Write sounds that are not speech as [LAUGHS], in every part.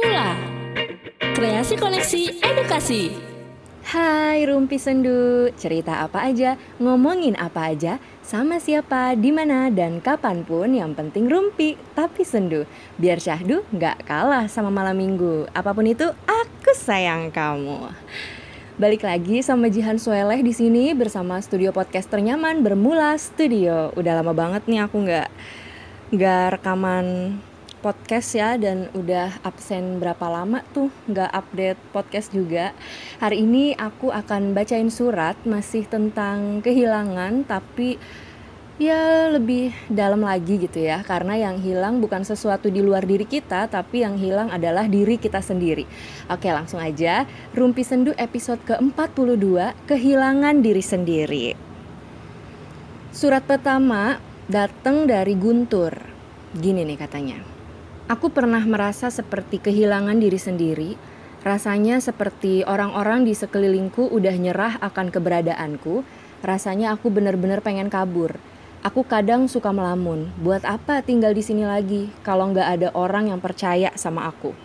Mula Kreasi Koneksi Edukasi Hai Rumpi Sendu, cerita apa aja, ngomongin apa aja, sama siapa, di mana dan kapan pun yang penting rumpi, tapi sendu. Biar syahdu nggak kalah sama malam minggu. Apa pun itu, aku sayang kamu. Balik lagi sama Jihan Sueleh di sini bersama studio podcast ternyaman Bermula Studio. Udah lama banget nih aku nggak nggak rekaman podcast ya dan udah absen berapa lama tuh nggak update podcast juga. Hari ini aku akan bacain surat masih tentang kehilangan tapi ya lebih dalam lagi gitu ya karena yang hilang bukan sesuatu di luar diri kita tapi yang hilang adalah diri kita sendiri. Oke, langsung aja. Rumpi Sendu episode ke-42 Kehilangan Diri Sendiri. Surat pertama datang dari Guntur. Gini nih katanya. Aku pernah merasa seperti kehilangan diri sendiri. Rasanya seperti orang-orang di sekelilingku udah nyerah akan keberadaanku. Rasanya aku benar-benar pengen kabur. Aku kadang suka melamun. Buat apa tinggal di sini lagi kalau nggak ada orang yang percaya sama aku?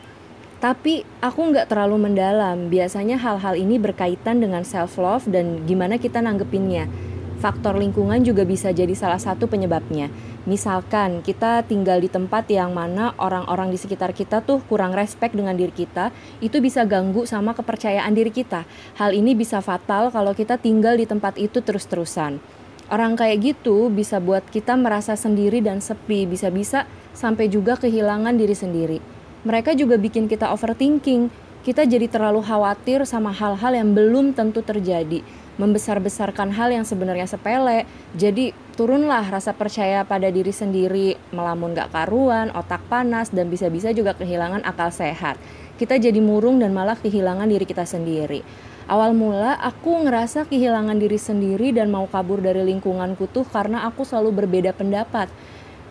Tapi aku nggak terlalu mendalam. Biasanya hal-hal ini berkaitan dengan self love dan gimana kita nanggepinnya. Faktor lingkungan juga bisa jadi salah satu penyebabnya. Misalkan kita tinggal di tempat yang mana orang-orang di sekitar kita tuh kurang respect dengan diri kita, itu bisa ganggu sama kepercayaan diri kita. Hal ini bisa fatal kalau kita tinggal di tempat itu terus-terusan. Orang kayak gitu bisa buat kita merasa sendiri dan sepi, bisa-bisa sampai juga kehilangan diri sendiri. Mereka juga bikin kita overthinking. Kita jadi terlalu khawatir sama hal-hal yang belum tentu terjadi membesar-besarkan hal yang sebenarnya sepele. Jadi turunlah rasa percaya pada diri sendiri, melamun gak karuan, otak panas, dan bisa-bisa juga kehilangan akal sehat. Kita jadi murung dan malah kehilangan diri kita sendiri. Awal mula aku ngerasa kehilangan diri sendiri dan mau kabur dari lingkunganku tuh karena aku selalu berbeda pendapat.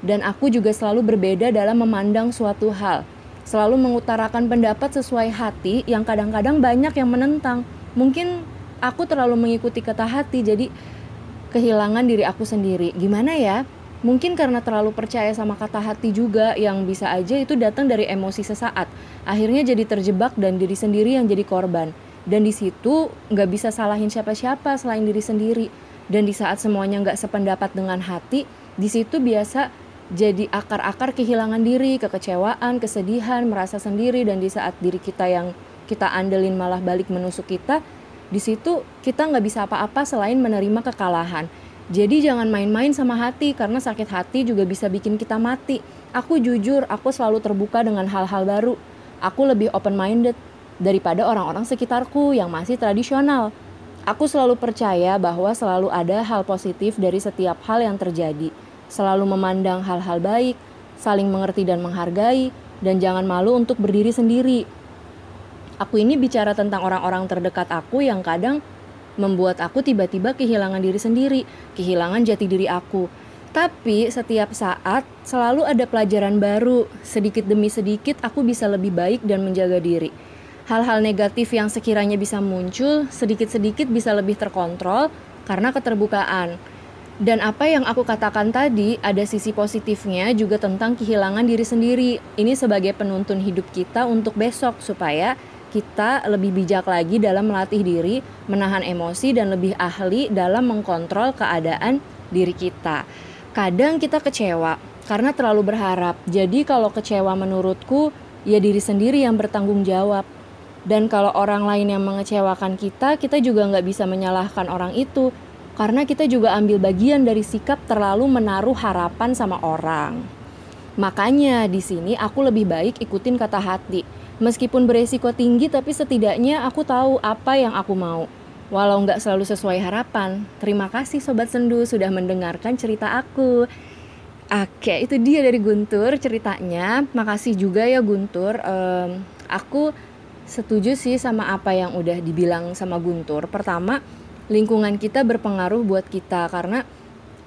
Dan aku juga selalu berbeda dalam memandang suatu hal. Selalu mengutarakan pendapat sesuai hati yang kadang-kadang banyak yang menentang. Mungkin aku terlalu mengikuti kata hati jadi kehilangan diri aku sendiri. Gimana ya? Mungkin karena terlalu percaya sama kata hati juga yang bisa aja itu datang dari emosi sesaat. Akhirnya jadi terjebak dan diri sendiri yang jadi korban. Dan di situ nggak bisa salahin siapa-siapa selain diri sendiri. Dan di saat semuanya nggak sependapat dengan hati, di situ biasa jadi akar-akar kehilangan diri, kekecewaan, kesedihan, merasa sendiri dan di saat diri kita yang kita andelin malah balik menusuk kita, di situ kita nggak bisa apa-apa selain menerima kekalahan. Jadi jangan main-main sama hati karena sakit hati juga bisa bikin kita mati. Aku jujur, aku selalu terbuka dengan hal-hal baru. Aku lebih open minded daripada orang-orang sekitarku yang masih tradisional. Aku selalu percaya bahwa selalu ada hal positif dari setiap hal yang terjadi. Selalu memandang hal-hal baik, saling mengerti dan menghargai, dan jangan malu untuk berdiri sendiri aku ini bicara tentang orang-orang terdekat aku yang kadang membuat aku tiba-tiba kehilangan diri sendiri, kehilangan jati diri aku. Tapi setiap saat selalu ada pelajaran baru, sedikit demi sedikit aku bisa lebih baik dan menjaga diri. Hal-hal negatif yang sekiranya bisa muncul, sedikit-sedikit bisa lebih terkontrol karena keterbukaan. Dan apa yang aku katakan tadi, ada sisi positifnya juga tentang kehilangan diri sendiri. Ini sebagai penuntun hidup kita untuk besok, supaya kita lebih bijak lagi dalam melatih diri, menahan emosi, dan lebih ahli dalam mengkontrol keadaan diri kita. Kadang kita kecewa karena terlalu berharap. Jadi, kalau kecewa menurutku, ya diri sendiri yang bertanggung jawab. Dan kalau orang lain yang mengecewakan kita, kita juga nggak bisa menyalahkan orang itu, karena kita juga ambil bagian dari sikap terlalu menaruh harapan sama orang. Makanya di sini aku lebih baik ikutin kata hati Meskipun beresiko tinggi, tapi setidaknya aku tahu apa yang aku mau. Walau nggak selalu sesuai harapan. Terima kasih Sobat Sendu sudah mendengarkan cerita aku. Oke, itu dia dari Guntur ceritanya. Makasih juga ya Guntur. Um, aku setuju sih sama apa yang udah dibilang sama Guntur. Pertama, lingkungan kita berpengaruh buat kita karena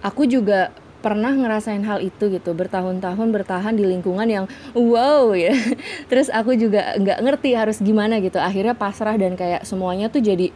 aku juga pernah ngerasain hal itu gitu bertahun-tahun bertahan di lingkungan yang wow ya. [LAUGHS] Terus aku juga nggak ngerti harus gimana gitu. Akhirnya pasrah dan kayak semuanya tuh jadi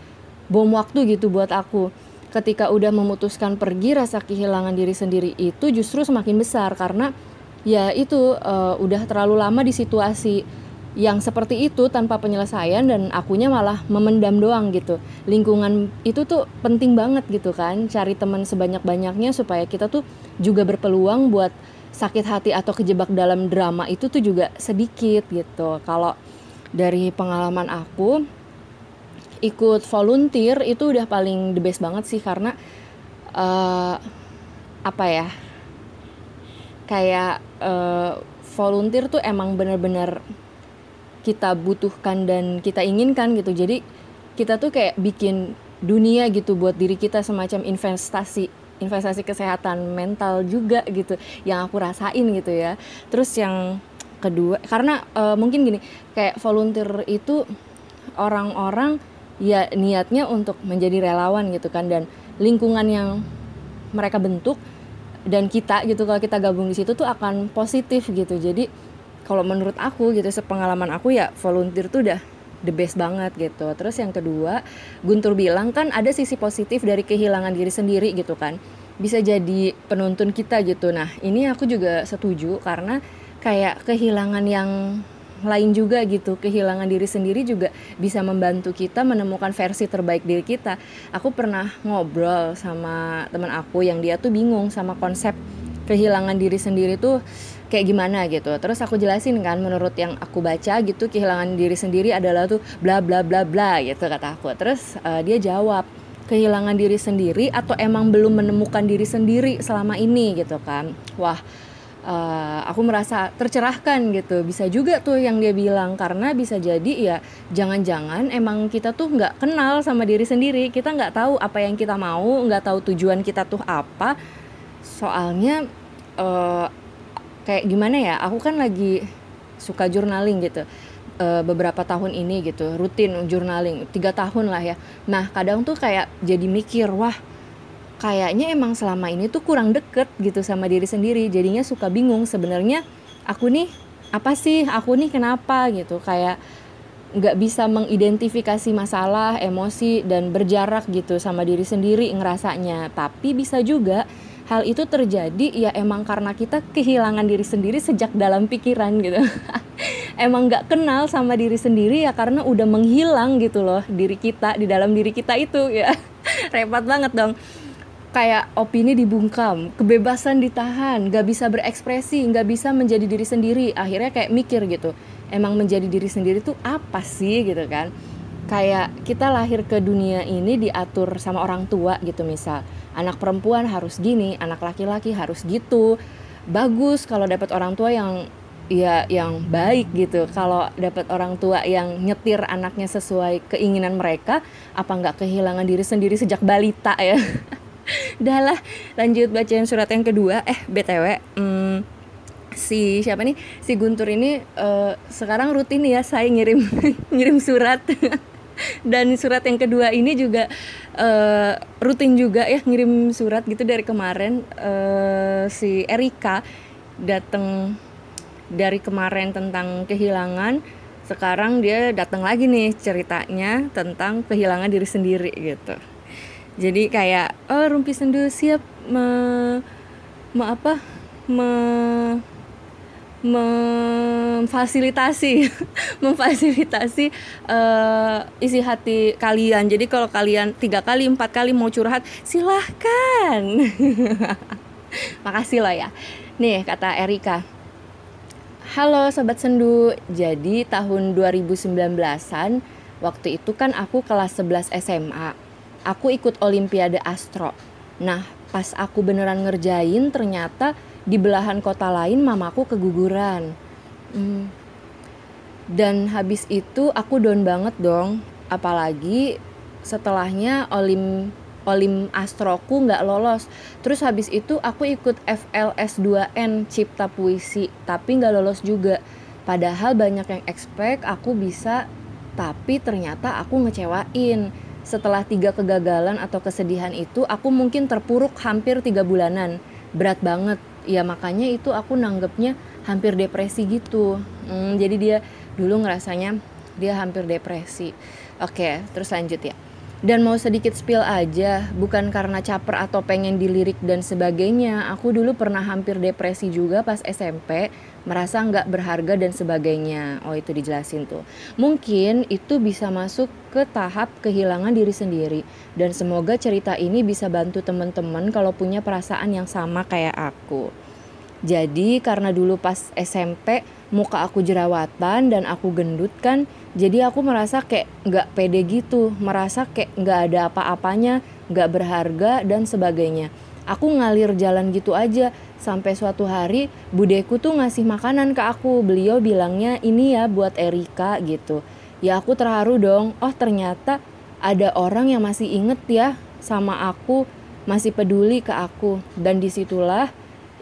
bom waktu gitu buat aku. Ketika udah memutuskan pergi rasa kehilangan diri sendiri itu justru semakin besar karena ya itu uh, udah terlalu lama di situasi yang seperti itu tanpa penyelesaian dan akunya malah memendam doang gitu. Lingkungan itu tuh penting banget gitu kan cari teman sebanyak-banyaknya supaya kita tuh juga berpeluang buat sakit hati atau kejebak dalam drama itu tuh juga sedikit gitu. Kalau dari pengalaman aku ikut volunteer itu udah paling the best banget sih karena uh, apa ya kayak uh, volunteer tuh emang bener-bener kita butuhkan dan kita inginkan gitu. Jadi kita tuh kayak bikin dunia gitu buat diri kita semacam investasi investasi kesehatan mental juga gitu yang aku rasain gitu ya. Terus yang kedua karena uh, mungkin gini kayak volunteer itu orang-orang ya niatnya untuk menjadi relawan gitu kan dan lingkungan yang mereka bentuk dan kita gitu kalau kita gabung di situ tuh akan positif gitu. Jadi kalau menurut aku gitu sepengalaman aku ya volunteer tuh udah the best banget gitu. Terus yang kedua Guntur bilang kan ada sisi positif dari kehilangan diri sendiri gitu kan. Bisa jadi penuntun kita gitu. Nah ini aku juga setuju karena kayak kehilangan yang lain juga gitu. Kehilangan diri sendiri juga bisa membantu kita menemukan versi terbaik diri kita. Aku pernah ngobrol sama teman aku yang dia tuh bingung sama konsep kehilangan diri sendiri tuh kayak gimana gitu. Terus aku jelasin kan menurut yang aku baca gitu kehilangan diri sendiri adalah tuh bla bla bla bla gitu kata aku. Terus uh, dia jawab kehilangan diri sendiri atau emang belum menemukan diri sendiri selama ini? gitu kan. Wah uh, aku merasa tercerahkan gitu. Bisa juga tuh yang dia bilang karena bisa jadi ya jangan-jangan emang kita tuh nggak kenal sama diri sendiri. Kita nggak tahu apa yang kita mau nggak tahu tujuan kita tuh apa. Soalnya uh, kayak gimana ya aku kan lagi suka journaling gitu uh, beberapa tahun ini gitu rutin journaling tiga tahun lah ya. Nah kadang tuh kayak jadi mikir wah kayaknya emang selama ini tuh kurang deket gitu sama diri sendiri jadinya suka bingung sebenarnya aku nih apa sih aku nih kenapa? gitu kayak nggak bisa mengidentifikasi masalah emosi dan berjarak gitu sama diri sendiri ngerasanya. Tapi bisa juga hal itu terjadi ya emang karena kita kehilangan diri sendiri sejak dalam pikiran gitu [LAUGHS] emang nggak kenal sama diri sendiri ya karena udah menghilang gitu loh diri kita di dalam diri kita itu ya [LAUGHS] repot banget dong kayak opini dibungkam, kebebasan ditahan, nggak bisa berekspresi, nggak bisa menjadi diri sendiri. Akhirnya kayak mikir gitu, emang menjadi diri sendiri tuh apa sih gitu kan? Kayak kita lahir ke dunia ini diatur sama orang tua gitu misal. Anak perempuan harus gini anak laki-laki harus gitu. Bagus kalau dapat orang tua yang ya yang baik gitu. Kalau dapat orang tua yang nyetir anaknya sesuai keinginan mereka apa nggak kehilangan diri sendiri sejak balita ya? [LAUGHS] Dah lanjut bacain surat yang kedua. Eh btw hmm, si siapa nih? Si Guntur ini uh, sekarang rutin ya saya ngirim [LAUGHS] ngirim surat [LAUGHS] dan surat yang kedua ini juga uh, rutin juga ya ngirim surat gitu dari kemarin uh, si Erika datang dari kemarin tentang kehilangan. Sekarang dia datang lagi nih ceritanya tentang kehilangan diri sendiri gitu. Jadi kayak oh rumpi sendu siap me, me apa me memfasilitasi [LAUGHS] memfasilitasi uh, isi hati kalian. Jadi kalau kalian tiga kali empat kali mau curhat silahkan. [LAUGHS] Makasih loh ya. Nih kata Erika. Halo Sobat Sendu, jadi tahun 2019-an waktu itu kan aku kelas 11 SMA. Aku ikut Olimpiade Astro. Nah, pas aku beneran ngerjain ternyata di belahan kota lain mamaku keguguran. Hmm. dan habis itu aku down banget dong. Apalagi setelahnya olim olim astroku nggak lolos. Terus habis itu aku ikut FLS 2N cipta puisi tapi nggak lolos juga. Padahal banyak yang expect aku bisa tapi ternyata aku ngecewain. Setelah tiga kegagalan atau kesedihan itu aku mungkin terpuruk hampir tiga bulanan. Berat banget ya makanya itu aku nanggepnya hampir depresi gitu. Hmm, jadi dia dulu ngerasanya dia hampir depresi. Oke terus lanjut ya Dan mau sedikit spill aja, bukan karena caper atau pengen dilirik dan sebagainya. Aku dulu pernah hampir depresi juga pas SMP, merasa nggak berharga dan sebagainya. Oh itu dijelasin tuh. Mungkin itu bisa masuk ke tahap kehilangan diri sendiri. Dan semoga cerita ini bisa bantu teman-teman kalau punya perasaan yang sama kayak aku. Jadi karena dulu pas SMP muka aku jerawatan dan aku gendut kan, jadi aku merasa kayak nggak pede gitu merasa kayak nggak ada apa-apanya nggak berharga dan sebagainya. Aku ngalir jalan gitu aja. Sampai suatu hari budeku tuh ngasih makanan ke aku. Beliau bilangnya ini ya buat Erika gitu. Ya aku terharu dong. Oh ternyata ada orang yang masih inget ya sama aku masih peduli ke aku. Dan di situlah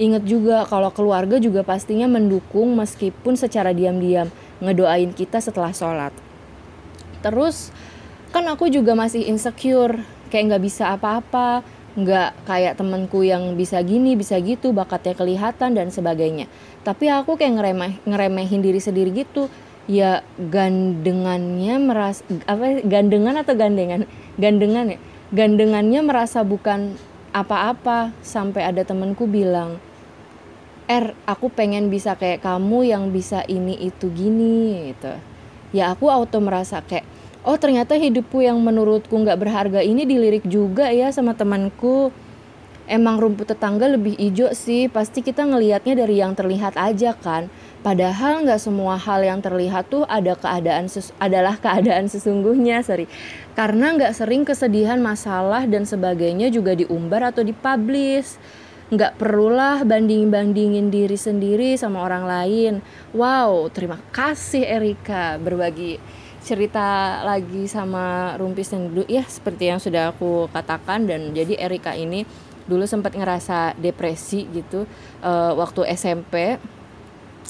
inget juga kalau keluarga juga pastinya mendukung meskipun secara diam-diam ngedoain kita setelah sholat. Terus kan aku juga masih insecure kayak nggak bisa apa-apa nggak kayak temenku yang bisa gini bisa gitu bakatnya kelihatan dan sebagainya. Tapi aku kayak ngeremeh ngeremehin diri sendiri gitu. Ya gandengannya meras apa gandengan atau gandengan? Gandengan ya? Gandengannya merasa bukan apa-apa sampai ada temenku bilang Er aku pengen bisa kayak kamu yang bisa ini itu gini gitu. Ya aku auto merasa kayak oh ternyata hidupku yang menurutku nggak berharga ini dilirik juga ya sama temanku. Emang rumput tetangga lebih hijau sih pasti kita ngelihatnya dari yang terlihat aja kan. Padahal nggak semua hal yang terlihat tuh ada keadaan adalah keadaan sesungguhnya sorry. Karena nggak sering kesedihan masalah dan sebagainya juga diumbar atau dipublish nggak perulah banding-bandingin diri sendiri sama orang lain. Wow, terima kasih Erika berbagi cerita lagi sama Rumpis dan Dulu ya seperti yang sudah aku katakan dan jadi Erika ini dulu sempat ngerasa depresi gitu uh, waktu SMP.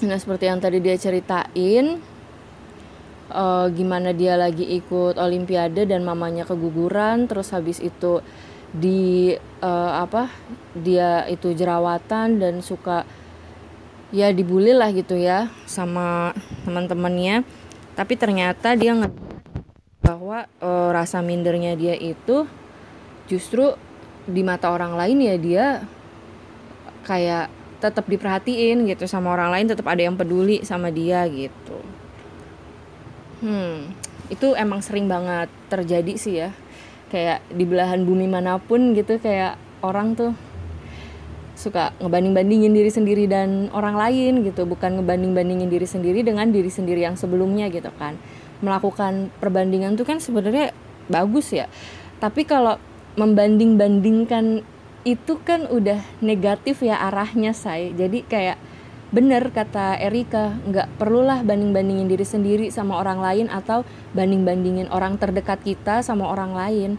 Nah seperti yang tadi dia ceritain uh, gimana dia lagi ikut Olimpiade dan mamanya keguguran terus habis itu di uh, apa dia itu jerawatan dan suka ya dibully lah gitu ya sama teman-temannya. Tapi ternyata dia nggak bahwa uh, rasa mindernya dia itu justru di mata orang lain ya dia kayak tetap diperhatiin gitu sama orang lain tetap ada yang peduli sama dia gitu. Hmm itu emang sering banget terjadi sih ya kayak di belahan bumi mana pun gitu kayak orang tuh suka ngebanding-bandingin diri sendiri dan orang lain gitu. Bukan ngebanding-bandingin diri sendiri dengan diri sendiri yang sebelumnya gitu kan. Melakukan perbandingan tuh kan sebenarnya bagus ya. Tapi kalau membanding-bandingkan itu kan udah negatif ya arahnya saya jadi kayak bener kata Erika nggak perlulah banding-bandingin diri sendiri sama orang lain atau banding-bandingin orang terdekat kita sama orang lain.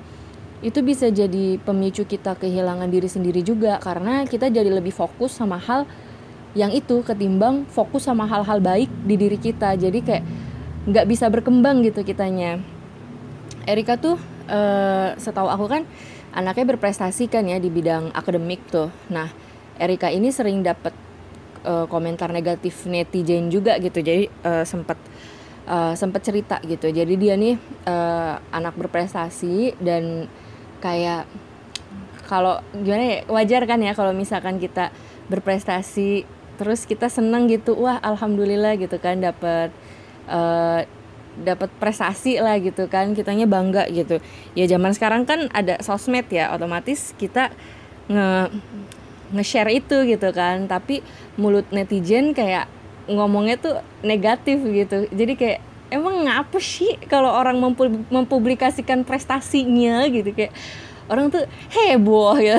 Itu bisa jadi pemicu kita kehilangan diri sendiri juga karena kita jadi lebih fokus sama hal yang itu ketimbang fokus sama hal-hal baik di diri kita. Jadi kayak nggak bisa berkembang gitu kitanya. Erika tuh uh, setahu aku kan anaknya berprestasi kan ya di bidang akademik tuh. Nah Erika ini sering dapet uh, komentar negatif netizen juga gitu. Jadi uh, sempet uh, sempet cerita gitu. Jadi dia nih uh, anak berprestasi dan kayak kalau gimana ya wajar kan ya kalau misalkan kita berprestasi terus kita seneng gitu wah alhamdulillah gitu kan dapat uh, dapat prestasi lah gitu kan kitanya bangga gitu. Ya zaman sekarang kan ada sosmed ya otomatis kita nge nge-share itu gitu kan. Tapi mulut netizen kayak ngomongnya tuh negatif gitu. Jadi kayak emang ngapa sih kalau orang mempublikasikan prestasinya? Gitu. Kayak orang tuh heboh ya.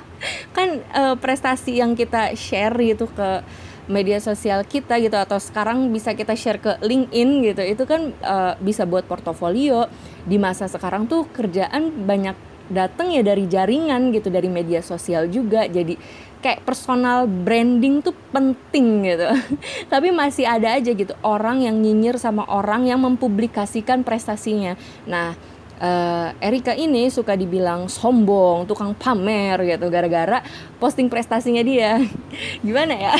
[LAUGHS] Kan uh, prestasi yang kita share gitu ke media sosial kita gitu atau sekarang bisa kita share ke LinkedIn gitu itu kan uh, bisa buat portofolio. Di masa sekarang tuh kerjaan banyak datang ya dari jaringan gitu dari media sosial juga jadi kayak personal branding tuh penting gitu [LAUGHS] tapi masih ada aja gitu orang yang nyinyir sama orang yang mempublikasikan prestasinya nah uh, Erika ini suka dibilang sombong, tukang pamer gitu gara-gara posting prestasinya dia. [LAUGHS] Gimana ya?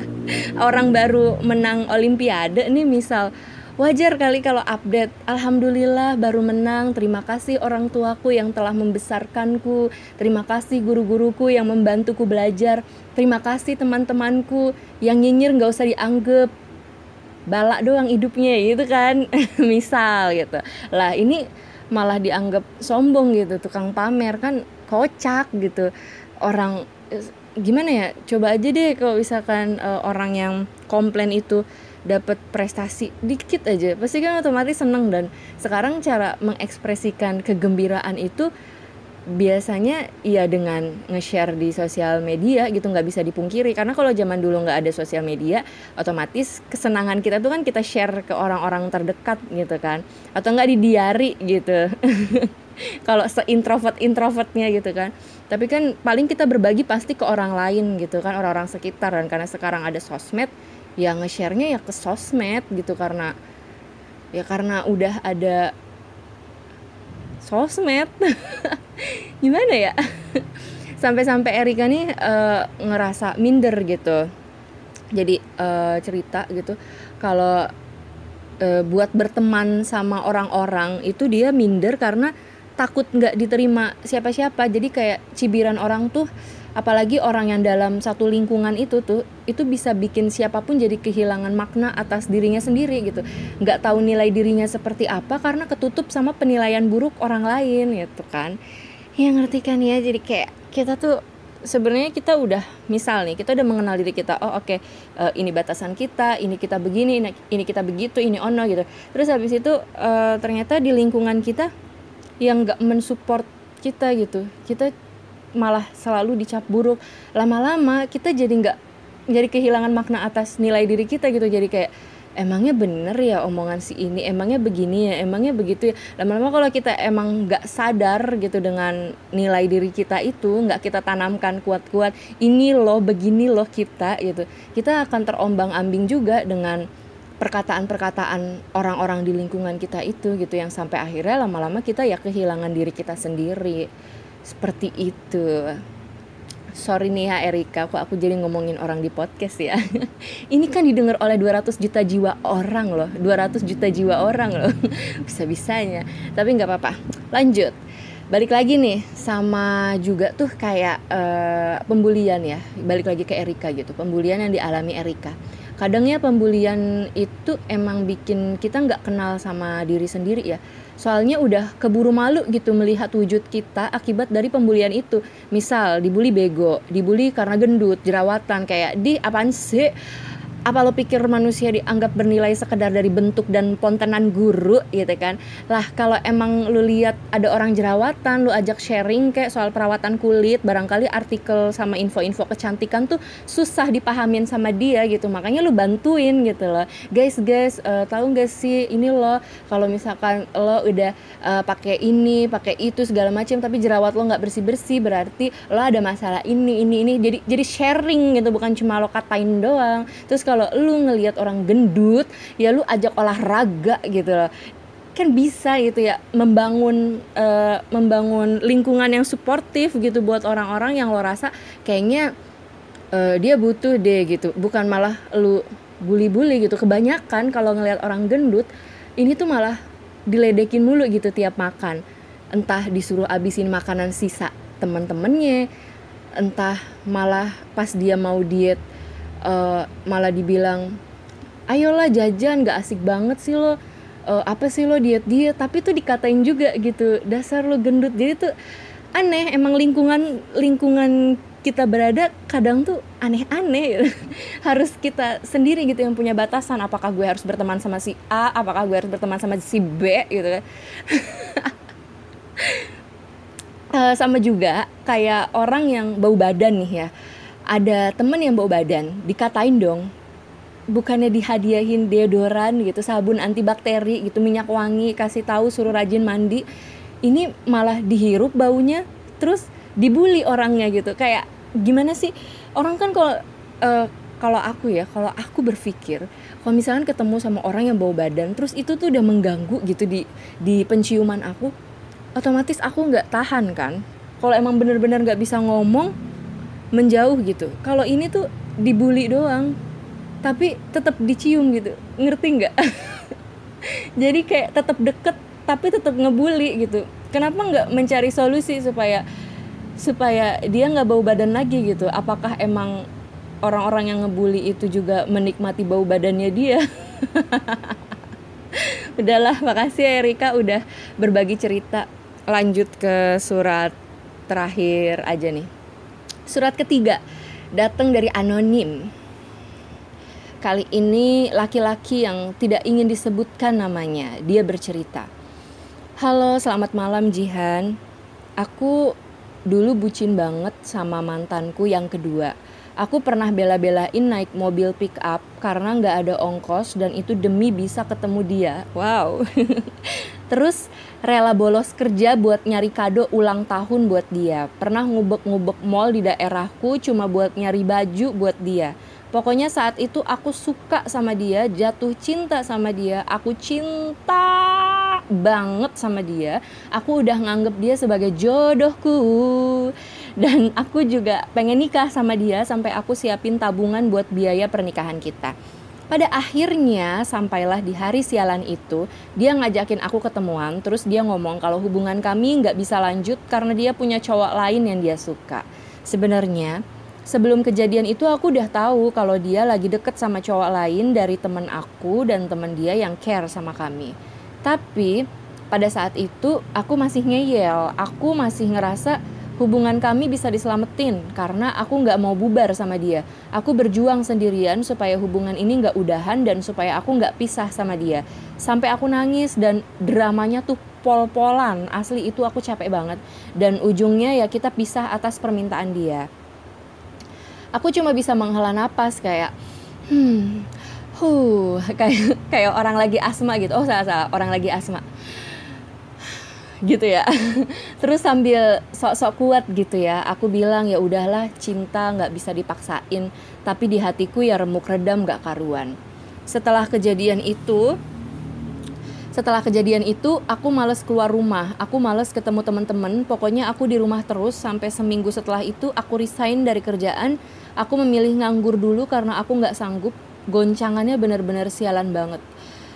[LAUGHS] Orang baru menang olimpiade nih misal wajar kali kalau update. Alhamdulillah baru menang. Terima kasih orang tuaku yang telah membesarkanku. Terima kasih guru-guruku yang membantuku belajar. Terima kasih teman-temanku yang nyinyir nggak usah dianggap. Balak doang hidupnya gitu kan? [LAUGHS] Misal gitu. Lah ini malah dianggap sombong gitu. Tukang pamer kan kocak gitu. Orang gimana ya? Coba aja deh kalau misalkan uh, orang yang komplain itu dapat prestasi dikit aja pasti kan otomatis seneng. Dan sekarang cara mengekspresikan kegembiraan itu biasanya ya dengan nge-share di sosial media gitu nggak bisa dipungkiri. Karena kalau zaman dulu nggak ada sosial media otomatis kesenangan kita tuh kan kita share ke orang-orang terdekat gitu kan. Atau nggak di diary gitu. [LAUGHS] Kalau se introvert introvertnya gitu kan. Tapi kan paling kita berbagi pasti ke orang lain gitu kan orang-orang sekitar. Dan karena sekarang ada sosmed ya nge-share-nya ya ke sosmed gitu karena ya karena udah ada sosmed. [LAUGHS] Gimana ya? [LAUGHS] Sampai-sampai Erika nih uh, ngerasa minder gitu. Jadi uh, cerita gitu kalau uh, buat berteman sama orang-orang itu dia minder karena takut nggak diterima siapa-siapa. Jadi kayak cibiran orang tuh apalagi orang yang dalam satu lingkungan itu tuh itu bisa bikin siapa pun jadi kehilangan makna atas dirinya sendiri gitu. Nggak tahu nilai dirinya seperti apa karena ketutup sama penilaian buruk orang lain gitu kan. Ya ngerti kan ya? Jadi kayak kita tuh sebenarnya kita udah misal nih kita udah mengenal diri kita oh oke okay, eh, ini batasan kita ini kita begini ini, ini kita begitu ini ono gitu. Terus habis itu uh, ternyata di lingkungan kita yang nggak mensupport kita gitu kita malah selalu dicap buruk. Lama-lama kita jadi nggak jadi kehilangan makna atas nilai diri kita gitu. Jadi kayak emangnya bener ya omongan si ini? Emangnya begini ya? Emangnya begitu ya? Lama-lama kalau kita emang nggak sadar gitu dengan nilai diri kita itu nggak kita tanamkan kuat-kuat ini loh begini loh kita gitu. Kita akan terombang ambing juga dengan perkataan-perkataan orang-orang di lingkungan kita itu gitu. Yang sampai akhirnya lama-lama kita ya kehilangan diri kita sendiri seperti itu. Sorry nih ya Erika kok aku jadi ngomongin orang di podcast ya? [LAUGHS] Ini kan didengar oleh 200 juta jiwa orang loh. 200 juta jiwa orang loh. [LAUGHS] Bisa-bisanya. Tapi nggak apa-apa. Lanjut. Balik lagi nih sama juga tuh kayak uh, pembulian ya. Balik lagi ke Erika gitu. Pembulian yang dialami Erika. Kadangnya pembulian itu emang bikin kita nggak kenal sama diri sendiri ya soalnya udah keburu malu gitu melihat wujud kita akibat dari pembulian itu. Misal dibully bego dibully karena gendut jerawatan kayak di apaan sih apa lo pikir manusia dianggap bernilai sekedar dari bentuk dan pontenan guru gitu kan? Lah kalau emang lu lihat ada orang jerawatan lu ajak sharing kayak soal perawatan kulit barangkali artikel sama info-info kecantikan tuh susah dipahamin sama dia gitu. Makanya lu bantuin gitu loh. Guys guys uh, tahu gak sih ini lo kalau misalkan lo udah uh, pakai ini pakai itu segala macam tapi jerawat lo nggak bersih bersih berarti lo ada masalah ini ini ini. Jadi jadi sharing gitu bukan cuma lo katain doang. Terus kalau kalau lu ngelihat orang gendut ya lu ajak olahraga gitu loh. Kan bisa gitu ya membangun uh, membangun lingkungan yang suportif gitu buat orang-orang yang lo rasa kayaknya uh, dia butuh deh gitu. Bukan malah lu bully-bully gitu. Kebanyakan kalau ngelihat orang gendut ini tuh malah diledekin mulu gitu tiap makan. Entah disuruh abisin makanan sisa temen-temennya entah malah pas dia mau diet uh, malah dibilang ayolah jajan gak asik banget sih lo. Uh, apa sih lo diet diet tapi tuh dikatain juga gitu dasar lo gendut. Jadi tuh aneh emang lingkungan lingkungan kita berada kadang tuh aneh-aneh. [LAUGHS] Harus kita sendiri gitu yang punya batasan apakah gue harus berteman sama si A apakah gue harus berteman sama si B gitu uh, [LAUGHS] sama juga kayak orang yang bau badan nih ya ada temen yang bawa badan dikatain dong. Bukannya dihadiahin deodoran gitu sabun antibakteri gitu minyak wangi kasih tahu suruh rajin mandi. Ini malah dihirup baunya terus dibully orangnya gitu. Kayak gimana sih? Orang kan kalau uh, kalau aku ya kalau aku berpikir kalau misalkan ketemu sama orang yang bawa badan terus itu tuh udah mengganggu gitu di di penciuman aku otomatis aku nggak tahan kan. Kalau emang bener-bener nggak bisa ngomong menjauh gitu. Kalau ini tuh dibully doang tapi tetap dicium gitu. Ngerti nggak? [LAUGHS] Jadi kayak tetap deket tapi tetap ngebully gitu. Kenapa nggak mencari solusi supaya supaya dia nggak bau badan lagi gitu? Apakah emang orang-orang yang ngebully itu juga menikmati bau badannya dia? [LAUGHS] Udahlah makasih ya Erika udah berbagi cerita. Lanjut ke surat terakhir aja nih surat ketiga datang dari anonim kali ini laki-laki yang tidak ingin disebutkan namanya dia bercerita halo selamat malam Jihan aku dulu bucin banget sama mantanku yang kedua Aku pernah bela-belain naik mobil pick up karena nggak ada ongkos dan itu demi bisa ketemu dia. Wow. [LAUGHS] Terus rela bolos kerja buat nyari kado ulang tahun buat dia. Pernah ngubek-ngubek mall di daerahku cuma buat nyari baju buat dia. Pokoknya saat itu aku suka sama dia, jatuh cinta sama dia, aku cinta banget sama dia. Aku udah nganggep dia sebagai jodohku dan aku juga pengen nikah sama dia sampai aku siapin tabungan buat biaya pernikahan kita. Pada akhirnya sampailah di hari sialan itu dia ngajakin aku ketemuan terus dia ngomong kalau hubungan kami nggak bisa lanjut karena dia punya cowok lain yang dia suka. Sebenarnya sebelum kejadian itu aku udah tahu kalau dia lagi deket sama cowok lain dari temen aku dan temen dia yang care sama kami. Tapi pada saat itu aku masih ngeyel, aku masih ngerasa hubungan kami bisa diselamatin karena aku nggak mau bubar sama dia. Aku berjuang sendirian supaya hubungan ini nggak udahan dan supaya aku nggak pisah sama dia. Sampai aku nangis dan dramanya tuh pol-polan. Asli itu aku capek banget. Dan ujungnya ya kita pisah atas permintaan dia. Aku cuma bisa menghela napas kayak hmm, huh, [LAUGHS] kayak kayak orang lagi asma gitu. Oh salah salah, orang lagi asma gitu ya. [LAUGHS] Terus sambil sok-sok kuat gitu ya aku bilang ya udahlah cinta nggak bisa dipaksain tapi di hatiku ya remuk redam nggak karuan. Setelah kejadian itu setelah kejadian itu aku males keluar rumah. Aku males ketemu teman-teman. Pokoknya aku di rumah terus sampai seminggu setelah itu aku resign dari kerjaan. Aku memilih nganggur dulu karena aku nggak sanggup. Goncangannya bener-bener sialan banget.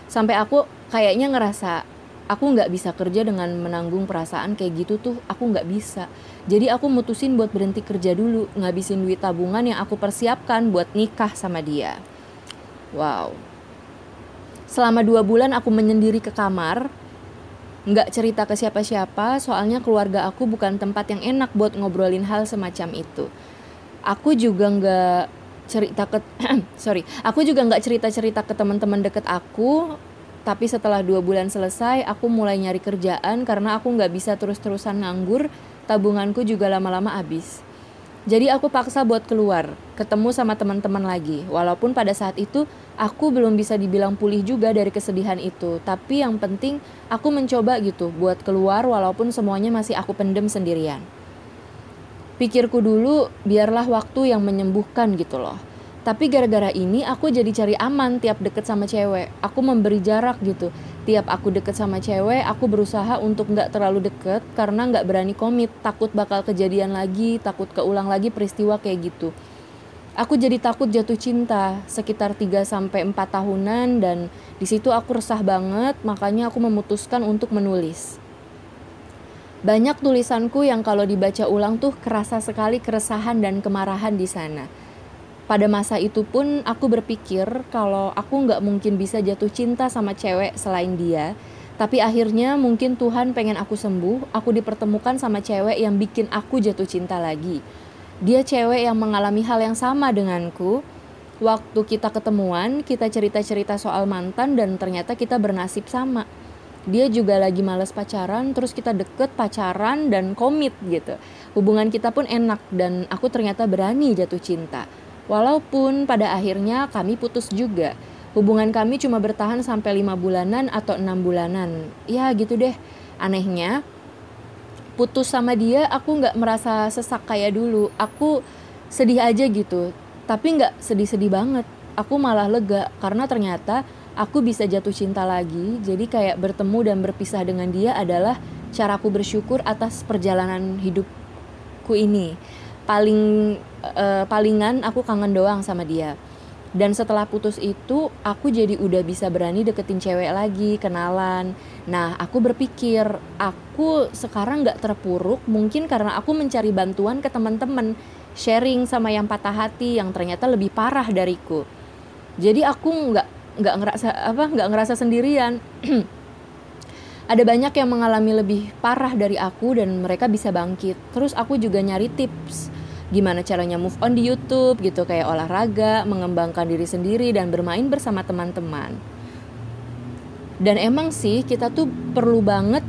Sampai aku kayaknya ngerasa aku nggak bisa kerja dengan menanggung perasaan kayak gitu tuh aku nggak bisa. Jadi aku mutusin buat berhenti kerja dulu ngabisin duit tabungan yang aku persiapkan buat nikah sama dia. Wow. Selama dua bulan aku menyendiri ke kamar nggak cerita ke siapa-siapa soalnya keluarga aku bukan tempat yang enak buat ngobrolin hal semacam itu. Aku juga nggak cerita ke [CLEARS THROAT] sorry aku juga nggak cerita cerita ke teman-teman deket aku tapi setelah dua bulan selesai, aku mulai nyari kerjaan karena aku nggak bisa terus-terusan nganggur, tabunganku juga lama-lama habis. Jadi aku paksa buat keluar, ketemu sama teman-teman lagi. Walaupun pada saat itu aku belum bisa dibilang pulih juga dari kesedihan itu, tapi yang penting aku mencoba gitu buat keluar walaupun semuanya masih aku pendem sendirian. Pikirku dulu, biarlah waktu yang menyembuhkan gitu loh. Tapi gara-gara ini aku jadi cari aman tiap deket sama cewek. Aku memberi jarak gitu. Tiap aku deket sama cewek, aku berusaha untuk nggak terlalu deket karena nggak berani komit. Takut bakal kejadian lagi, takut keulang lagi peristiwa kayak gitu. Aku jadi takut jatuh cinta sekitar 3 sampai 4 tahunan dan di situ aku resah banget, makanya aku memutuskan untuk menulis. Banyak tulisanku yang kalau dibaca ulang tuh kerasa sekali keresahan dan kemarahan di sana pada masa itu pun aku berpikir kalau aku nggak mungkin bisa jatuh cinta sama cewek selain dia. Tapi akhirnya mungkin Tuhan pengen aku sembuh, aku dipertemukan sama cewek yang bikin aku jatuh cinta lagi. Dia cewek yang mengalami hal yang sama denganku. Waktu kita ketemuan, kita cerita-cerita soal mantan dan ternyata kita bernasib sama. Dia juga lagi males pacaran, terus kita deket pacaran dan komit gitu. Hubungan kita pun enak dan aku ternyata berani jatuh cinta. Walaupun pada akhirnya kami putus juga. Hubungan kami cuma bertahan sampai lima bulanan atau enam bulanan. Ya gitu deh. Anehnya, putus sama dia aku nggak merasa sesak kayak dulu. Aku sedih aja gitu. Tapi nggak sedih-sedih banget. Aku malah lega karena ternyata aku bisa jatuh cinta lagi. Jadi kayak bertemu dan berpisah dengan dia adalah caraku bersyukur atas perjalanan hidupku ini paling uh, palingan aku kangen doang sama dia. Dan setelah putus itu aku jadi udah bisa berani deketin cewek lagi kenalan. Nah aku berpikir aku sekarang nggak terpuruk mungkin karena aku mencari bantuan ke teman-teman sharing sama yang patah hati yang ternyata lebih parah dariku. Jadi aku nggak nggak ngerasa apa nggak ngerasa sendirian. [CLEARS THROAT] Ada banyak yang mengalami lebih parah dari aku dan mereka bisa bangkit. Terus aku juga nyari tips gimana caranya move on di YouTube gitu kayak olahraga, mengembangkan diri sendiri dan bermain bersama teman-teman. Dan emang sih kita tuh perlu banget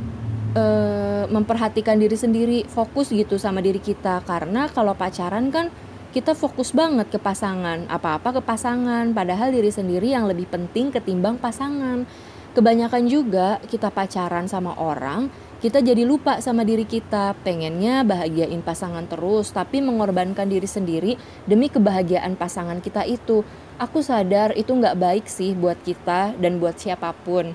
uh, memperhatikan diri sendiri, fokus gitu sama diri kita karena kalau pacaran kan kita fokus banget ke pasangan, apa-apa ke pasangan, padahal diri sendiri yang lebih penting ketimbang pasangan. Kebanyakan juga kita pacaran sama orang kita jadi lupa sama diri kita, pengennya bahagiain pasangan terus, tapi mengorbankan diri sendiri demi kebahagiaan pasangan kita itu. Aku sadar itu nggak baik sih buat kita dan buat siapa pun.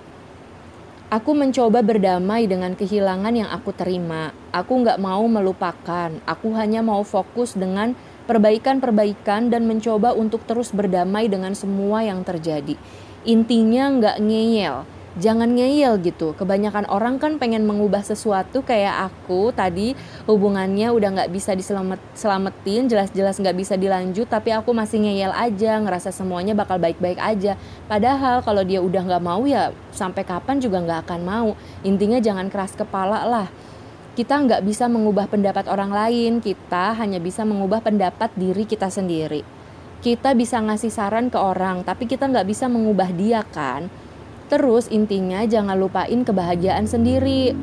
Aku mencoba berdamai dengan kehilangan yang aku terima. Aku nggak mau melupakan. Aku hanya mau fokus dengan perbaikan-perbaikan dan mencoba untuk terus berdamai dengan semua yang terjadi. Intinya nggak ngeyel jangan ngeyel gitu. Kebanyakan orang kan pengen mengubah sesuatu kayak aku tadi hubungannya udah nggak bisa diselamatin, jelas-jelas nggak bisa dilanjut, tapi aku masih ngeyel aja, ngerasa semuanya bakal baik-baik aja. Padahal kalau dia udah nggak mau ya sampai kapan juga nggak akan mau. Intinya jangan keras kepala lah. Kita nggak bisa mengubah pendapat orang lain, kita hanya bisa mengubah pendapat diri kita sendiri. Kita bisa ngasih saran ke orang, tapi kita nggak bisa mengubah dia kan Terus intinya jangan lupain kebahagiaan sendiri.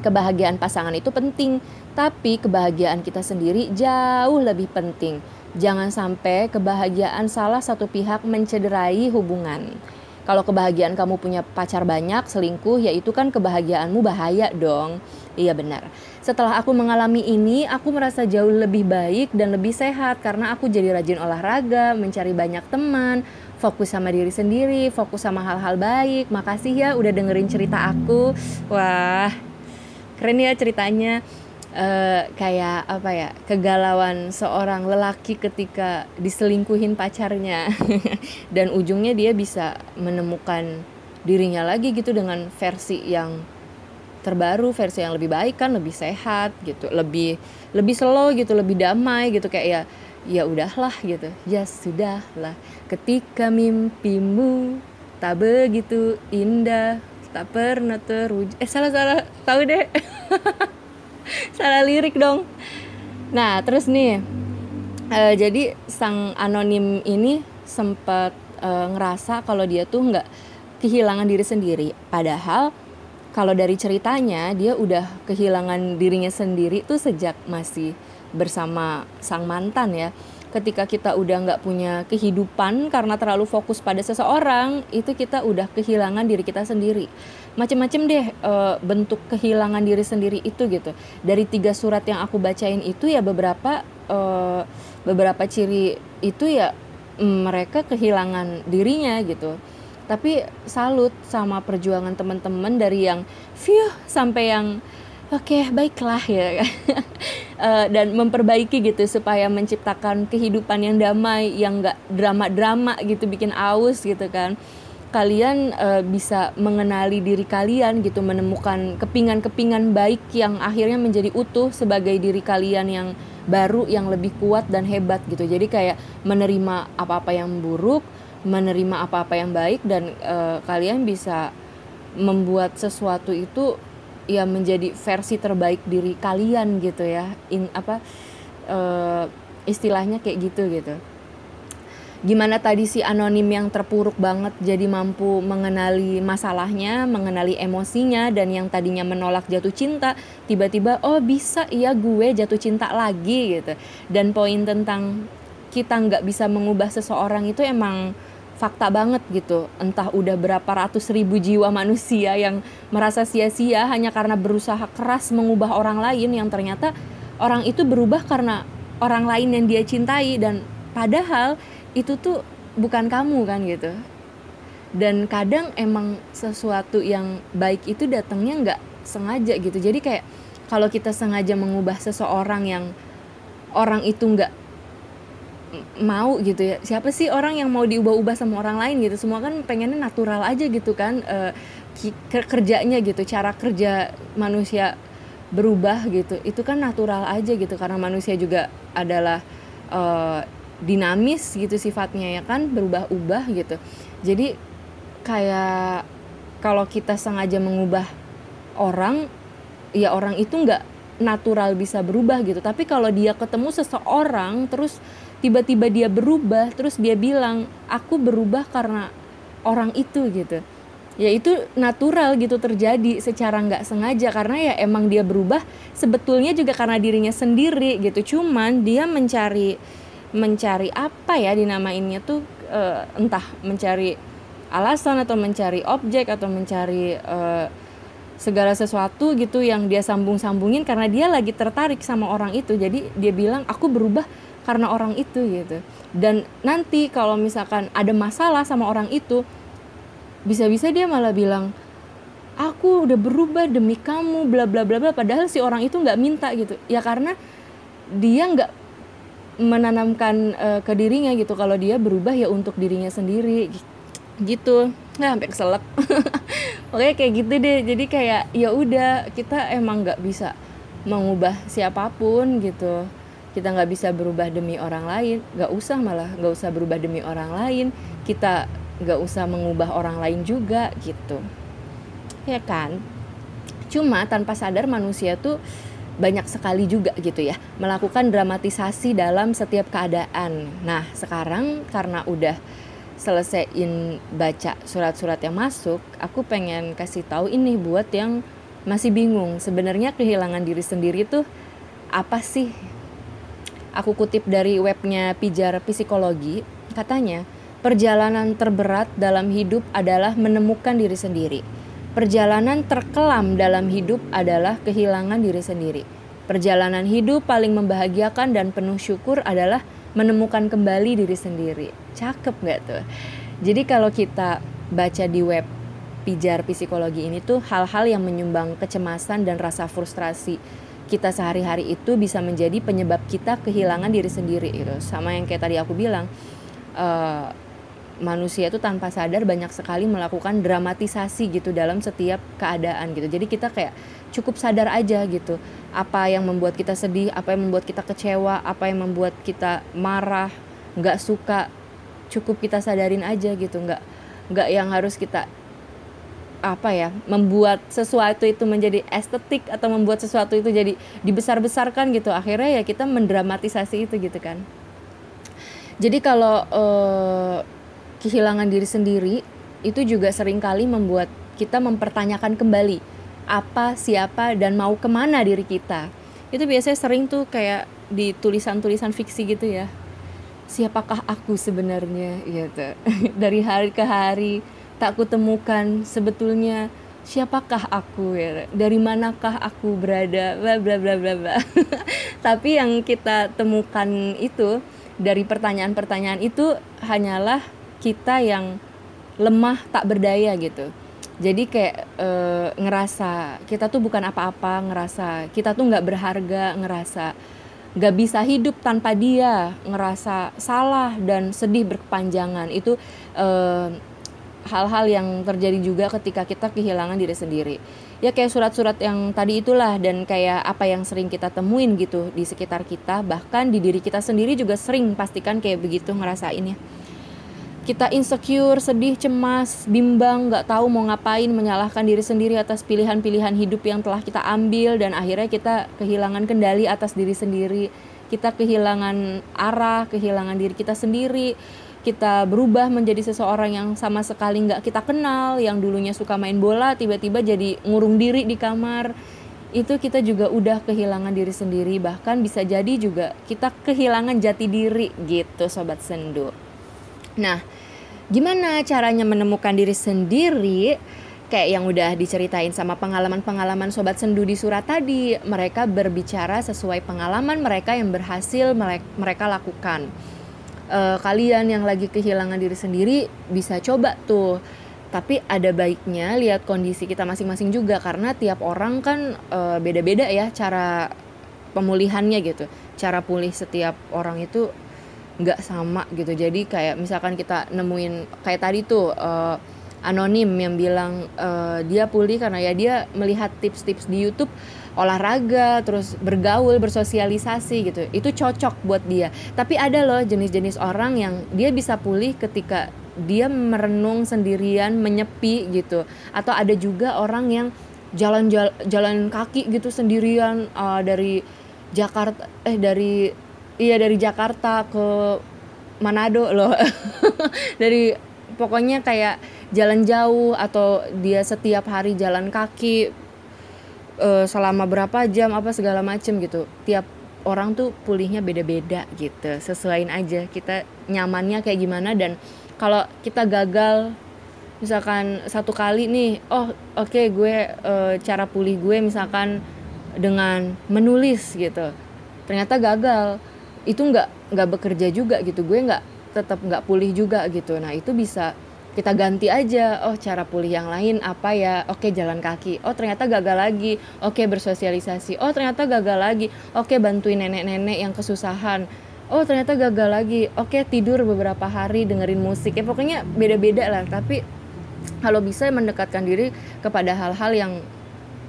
Kebahagiaan pasangan itu penting, tapi kebahagiaan kita sendiri jauh lebih penting. Jangan sampai kebahagiaan salah satu pihak mencederai hubungan. Kalau kebahagiaan kamu punya pacar banyak, selingkuh, ya itu kan kebahagiaanmu bahaya dong. Iya benar. Setelah aku mengalami ini, aku merasa jauh lebih baik dan lebih sehat karena aku jadi rajin olahraga, mencari banyak teman, fokus sama diri sendiri, fokus sama hal-hal baik. Makasih ya udah dengerin cerita aku. Wah, keren ya ceritanya. Uh, kayak apa ya kegalauan seorang lelaki ketika diselingkuhin pacarnya [LAUGHS] dan ujungnya dia bisa menemukan dirinya lagi gitu dengan versi yang terbaru versi yang lebih baik kan lebih sehat gitu lebih lebih slow gitu lebih damai gitu kayak ya ya udahlah gitu ya sudahlah ketika mimpimu tak begitu indah tak pernah terwujud eh salah salah. Tahu deh. [LAUGHS] Salah lirik dong. Nah terus nih. Uh, jadi sang anonim ini sempat uh, ngerasa kalau dia tuh nggak kehilangan diri sendiri. Padahal kalau dari ceritanya dia udah kehilangan dirinya sendiri tuh sejak masih bersama sang mantan ya ketika kita udah nggak punya kehidupan karena terlalu fokus pada seseorang itu kita udah kehilangan diri kita sendiri. Macem-macem deh e, bentuk kehilangan diri sendiri itu gitu. Dari tiga surat yang aku bacain itu ya beberapa e, beberapa ciri itu ya mm, mereka kehilangan dirinya gitu. Tapi salut sama perjuangan teman-teman dari yang view sampai yang oke okay, baiklah ya. Uh, [LAUGHS] dan memperbaiki gitu supaya menciptakan kehidupan yang damai yang enggak drama-drama gitu bikin aus gitu kan. Kalian uh, bisa mengenali diri kalian gitu menemukan kepingan-kepingan baik yang akhirnya menjadi utuh sebagai diri kalian yang baru yang lebih kuat dan hebat gitu. Jadi kayak menerima apa-apa yang buruk menerima apa-apa yang baik dan uh, kalian bisa membuat sesuatu itu ya menjadi versi terbaik diri kalian gitu ya. In apa uh, istilahnya kayak gitu gitu. Gimana tadi si anonim yang terpuruk banget jadi mampu mengenali masalahnya, mengenali emosinya dan yang tadinya menolak jatuh cinta tiba-tiba oh bisa iya gue jatuh cinta lagi gitu. Dan poin tentang kita nggak bisa mengubah seseorang itu emang fakta banget gitu. Entah udah berapa ratus ribu jiwa manusia yang merasa sia-sia hanya karena berusaha keras mengubah orang lain yang ternyata orang itu berubah karena orang lain yang dia cintai. Dan padahal itu tuh bukan kamu kan gitu. Dan kadang emang sesuatu yang baik itu datangnya nggak sengaja gitu. Jadi kayak kalau kita sengaja mengubah seseorang yang orang itu nggak mau gitu ya. Siapa sih orang yang mau diubah-ubah sama orang lain gitu? Semua kan pengennya natural aja gitu kan uh, kerjanya gitu cara kerja manusia berubah gitu. Itu kan natural aja gitu karena manusia juga adalah uh, dinamis gitu sifatnya ya kan berubah-ubah gitu. Jadi kayak kalau kita sengaja mengubah orang ya orang itu nggak natural bisa berubah gitu. Tapi kalau dia ketemu seseorang terus tiba-tiba dia berubah terus dia bilang aku berubah karena orang itu gitu. Ya itu natural gitu terjadi secara nggak sengaja karena ya emang dia berubah sebetulnya juga karena dirinya sendiri gitu. Cuman dia mencari mencari apa ya dinamainnya tuh uh, entah mencari alasan atau mencari objek atau mencari uh, segala sesuatu gitu yang dia sambung-sambungin karena dia lagi tertarik sama orang itu. Jadi dia bilang aku berubah karena orang itu gitu. Dan nanti kalau misalkan ada masalah sama orang itu bisa-bisa dia malah bilang aku udah berubah demi kamu bla bla bla bla. Padahal si orang itu nggak minta gitu. Ya karena dia nggak menanamkan uh, ke dirinya gitu. Kalau dia berubah ya untuk dirinya sendiri gitu. Nggak sampai keselak. [LAUGHS] Oke kayak gitu deh. Jadi kayak ya udah kita emang nggak bisa mengubah siapa pun gitu kita nggak bisa berubah demi orang lain nggak usah malah nggak usah berubah demi orang lain. Kita nggak usah mengubah orang lain juga gitu. Ya kan? Cuma tanpa sadar manusia tuh banyak sekali juga gitu ya melakukan dramatisasi dalam setiap keadaan. Nah sekarang karena udah selesaiin baca surat-surat yang masuk, aku pengen kasih tahu ini buat yang masih bingung. Sebenarnya kehilangan diri sendiri tuh apa sih Aku kutip dari webnya Pijar Psikologi, katanya, perjalanan terberat dalam hidup adalah menemukan diri sendiri. Perjalanan terkelam dalam hidup adalah kehilangan diri sendiri. Perjalanan hidup paling membahagiakan dan penuh syukur adalah menemukan kembali diri sendiri. Cakep gak tuh? Jadi kalau kita baca di web Pijar Psikologi ini tuh hal-hal yang menyumbang kecemasan dan rasa frustrasi kita sehari-hari itu bisa menjadi penyebab kita kehilangan diri sendiri gitu. Sama yang kayak tadi aku bilang uh, manusia itu tanpa sadar banyak sekali melakukan dramatisasi gitu dalam setiap keadaan gitu. Jadi kita kayak cukup sadar aja gitu. Apa yang membuat kita sedih apa yang membuat kita kecewa apa yang membuat kita marah nggak suka cukup kita sadarin aja gitu. Nggak nggak yang harus kita apa ya membuat sesuatu itu menjadi estetik atau membuat sesuatu itu jadi dibesar-besarkan gitu. Akhirnya ya kita mendramatisasi itu gitu kan. Jadi kalau uh, kehilangan diri sendiri itu juga sering kali membuat kita mempertanyakan kembali apa siapa dan mau ke mana diri kita. Itu biasanya sering tuh kayak di tulisan-tulisan fiksi gitu ya. Siapakah aku sebenarnya? Gitu. [LAUGHS] Dari hari ke hari tak kutemukan sebetulnya siapakah aku ya dari manakah aku berada bla bla bla bla bla. [LAUGHS] Tapi yang kita temukan itu dari pertanyaan-pertanyaan itu hanyalah kita yang lemah tak berdaya gitu. Jadi kayak e, ngerasa kita tuh bukan apa-apa ngerasa kita tuh nggak berharga ngerasa nggak bisa hidup tanpa dia ngerasa salah dan sedih berkepanjangan. Itu e, hal-hal yang terjadi juga ketika kita kehilangan diri sendiri. Ya kayak surat-surat yang tadi itulah dan kayak apa yang sering kita temuin gitu di sekitar kita, bahkan di diri kita sendiri juga sering pastikan kayak begitu ngerasainnya. Kita insecure, sedih, cemas, bimbang, nggak tahu mau ngapain, menyalahkan diri sendiri atas pilihan-pilihan hidup yang telah kita ambil dan akhirnya kita kehilangan kendali atas diri sendiri. Kita kehilangan arah, kehilangan diri kita sendiri kita berubah menjadi seseorang yang sama sekali nggak kita kenal, yang dulunya suka main bola, tiba-tiba jadi ngurung diri di kamar, itu kita juga udah kehilangan diri sendiri, bahkan bisa jadi juga kita kehilangan jati diri gitu, sobat sendu. Nah, gimana caranya menemukan diri sendiri? Kayak yang udah diceritain sama pengalaman-pengalaman sobat sendu di surat tadi, mereka berbicara sesuai pengalaman mereka yang berhasil mereka lakukan uh, kalian yang lagi kehilangan diri sendiri bisa coba tuh. Tapi ada baiknya lihat kondisi kita masing-masing juga karena tiap orang kan beda beda-beda ya cara pemulihannya gitu. Cara pulih setiap orang itu nggak sama gitu. Jadi kayak misalkan kita nemuin kayak tadi tuh uh, anonim yang bilang uh, dia pulih karena ya dia melihat tips-tips di YouTube olahraga terus bergaul bersosialisasi gitu. Itu cocok buat dia. Tapi ada loh jenis-jenis orang yang dia bisa pulih ketika dia merenung sendirian menyepi gitu. Atau ada juga orang yang jalan jalan kaki gitu sendirian uh, dari Jakarta eh dari iya dari Jakarta ke Manado loh. [LAUGHS] Dari pokoknya kayak jalan jauh atau dia setiap hari jalan kaki uh, selama berapa jam apa segala macem gitu. Tiap orang tuh pulihnya beda-beda gitu. Sesuaiin aja kita nyamannya kayak gimana dan kalau kita gagal misalkan satu kali nih oh oke okay, gue uh, cara pulih gue misalkan dengan menulis gitu. Ternyata gagal. Itu nggak nggak bekerja juga gitu. Gue nggak tetap nggak pulih juga gitu. Nah itu bisa kita ganti aja. Oh cara pulih yang lain apa ya? Oke jalan kaki. Oh ternyata gagal lagi. Oke bersosialisasi. Oh ternyata gagal lagi. Oke bantuin nenek-nenek yang kesusahan. Oh ternyata gagal lagi. Oke tidur beberapa hari dengerin musik. Ya pokoknya beda-beda lah. Tapi kalau bisa mendekatkan diri kepada hal-hal yang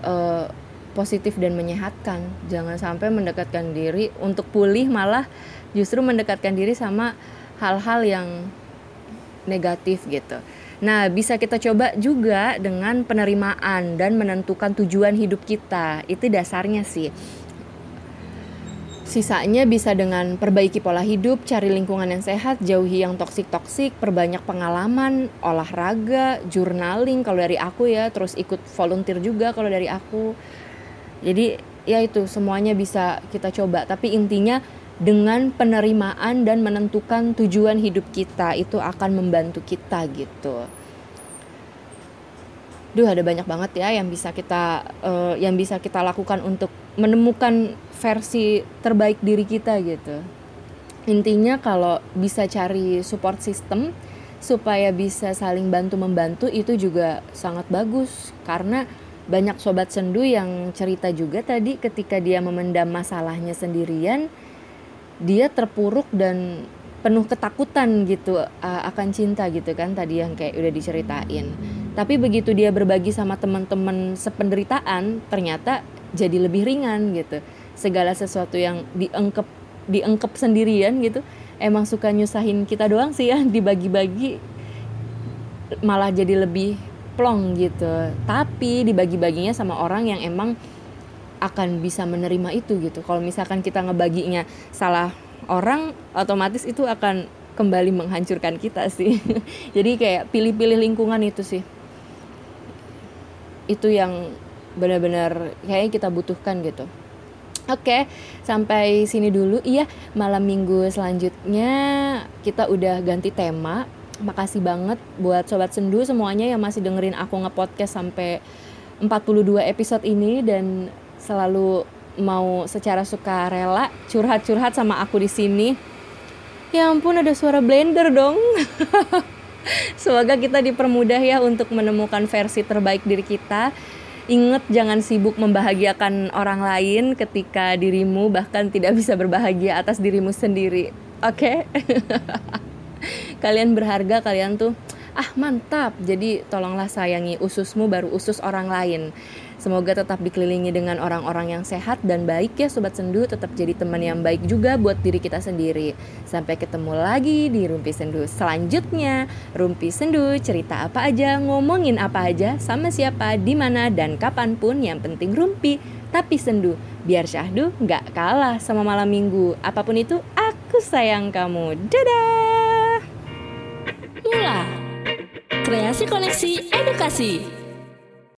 uh, positif dan menyehatkan. Jangan sampai mendekatkan diri untuk pulih malah justru mendekatkan diri sama hal-hal yang negatif gitu. Nah, bisa kita coba juga dengan penerimaan dan menentukan tujuan hidup kita. Itu dasarnya sih. Sisanya bisa dengan perbaiki pola hidup, cari lingkungan yang sehat, jauhi yang toksik-toksik, perbanyak pengalaman, olahraga, journaling kalau dari aku ya, terus ikut volunteer juga kalau dari aku. Jadi ya itu semuanya bisa kita coba, tapi intinya dengan penerimaan dan menentukan tujuan hidup kita itu akan membantu kita gitu. Duh ada banyak banget ya yang bisa kita uh, yang bisa kita lakukan untuk menemukan versi terbaik diri kita gitu. Intinya kalau bisa cari support system supaya bisa saling bantu membantu itu juga sangat bagus karena banyak sobat sendu yang cerita juga tadi ketika dia memendam masalahnya sendirian dia terpuruk dan penuh ketakutan gitu uh, akan cinta gitu kan tadi yang kayak udah diceritain. Tapi begitu dia berbagi sama teman-teman sependeritaan, ternyata jadi lebih ringan gitu. Segala sesuatu yang diengkep diengkep sendirian gitu, emang suka nyusahin kita doang sih ya [LAUGHS] dibagi-bagi malah jadi lebih plong gitu. Tapi dibagi-baginya sama orang yang emang akan bisa menerima itu gitu kalau misalkan kita ngebaginya salah orang otomatis itu akan kembali menghancurkan kita sih [LAUGHS] jadi kayak pilih-pilih lingkungan itu sih itu yang benar-benar kayaknya kita butuhkan gitu Oke, sampai sini dulu. Iya, malam minggu selanjutnya kita udah ganti tema. Makasih banget buat sobat sendu semuanya yang masih dengerin aku nge-podcast sampai 42 episode ini dan selalu mau secara suka rela curhat-curhat sama aku di sini. Ya ampun ada suara blender dong. [LAUGHS] Semoga kita dipermudah ya untuk menemukan versi terbaik diri kita. Ingat jangan sibuk membahagiakan orang lain ketika dirimu bahkan tidak bisa berbahagia atas dirimu sendiri. Oke? Okay? [LAUGHS] kalian berharga, kalian tuh ah mantap. Jadi tolonglah sayangi ususmu baru usus orang lain. Semoga tetap dikelilingi dengan orang-orang yang sehat dan baik ya Sobat Sendu. Tetap jadi teman yang baik juga buat diri kita sendiri. Sampai ketemu lagi di Rumpi Sendu selanjutnya. Rumpi Sendu cerita apa aja, ngomongin apa aja Sama siapa, di mana dan kapan pun. Yang penting rumpi Tapi sendu, biar syahdu nggak kalah sama malam minggu. Apa pun itu, aku sayang kamu. Dadah! Mula Kreasi Koneksi Edukasi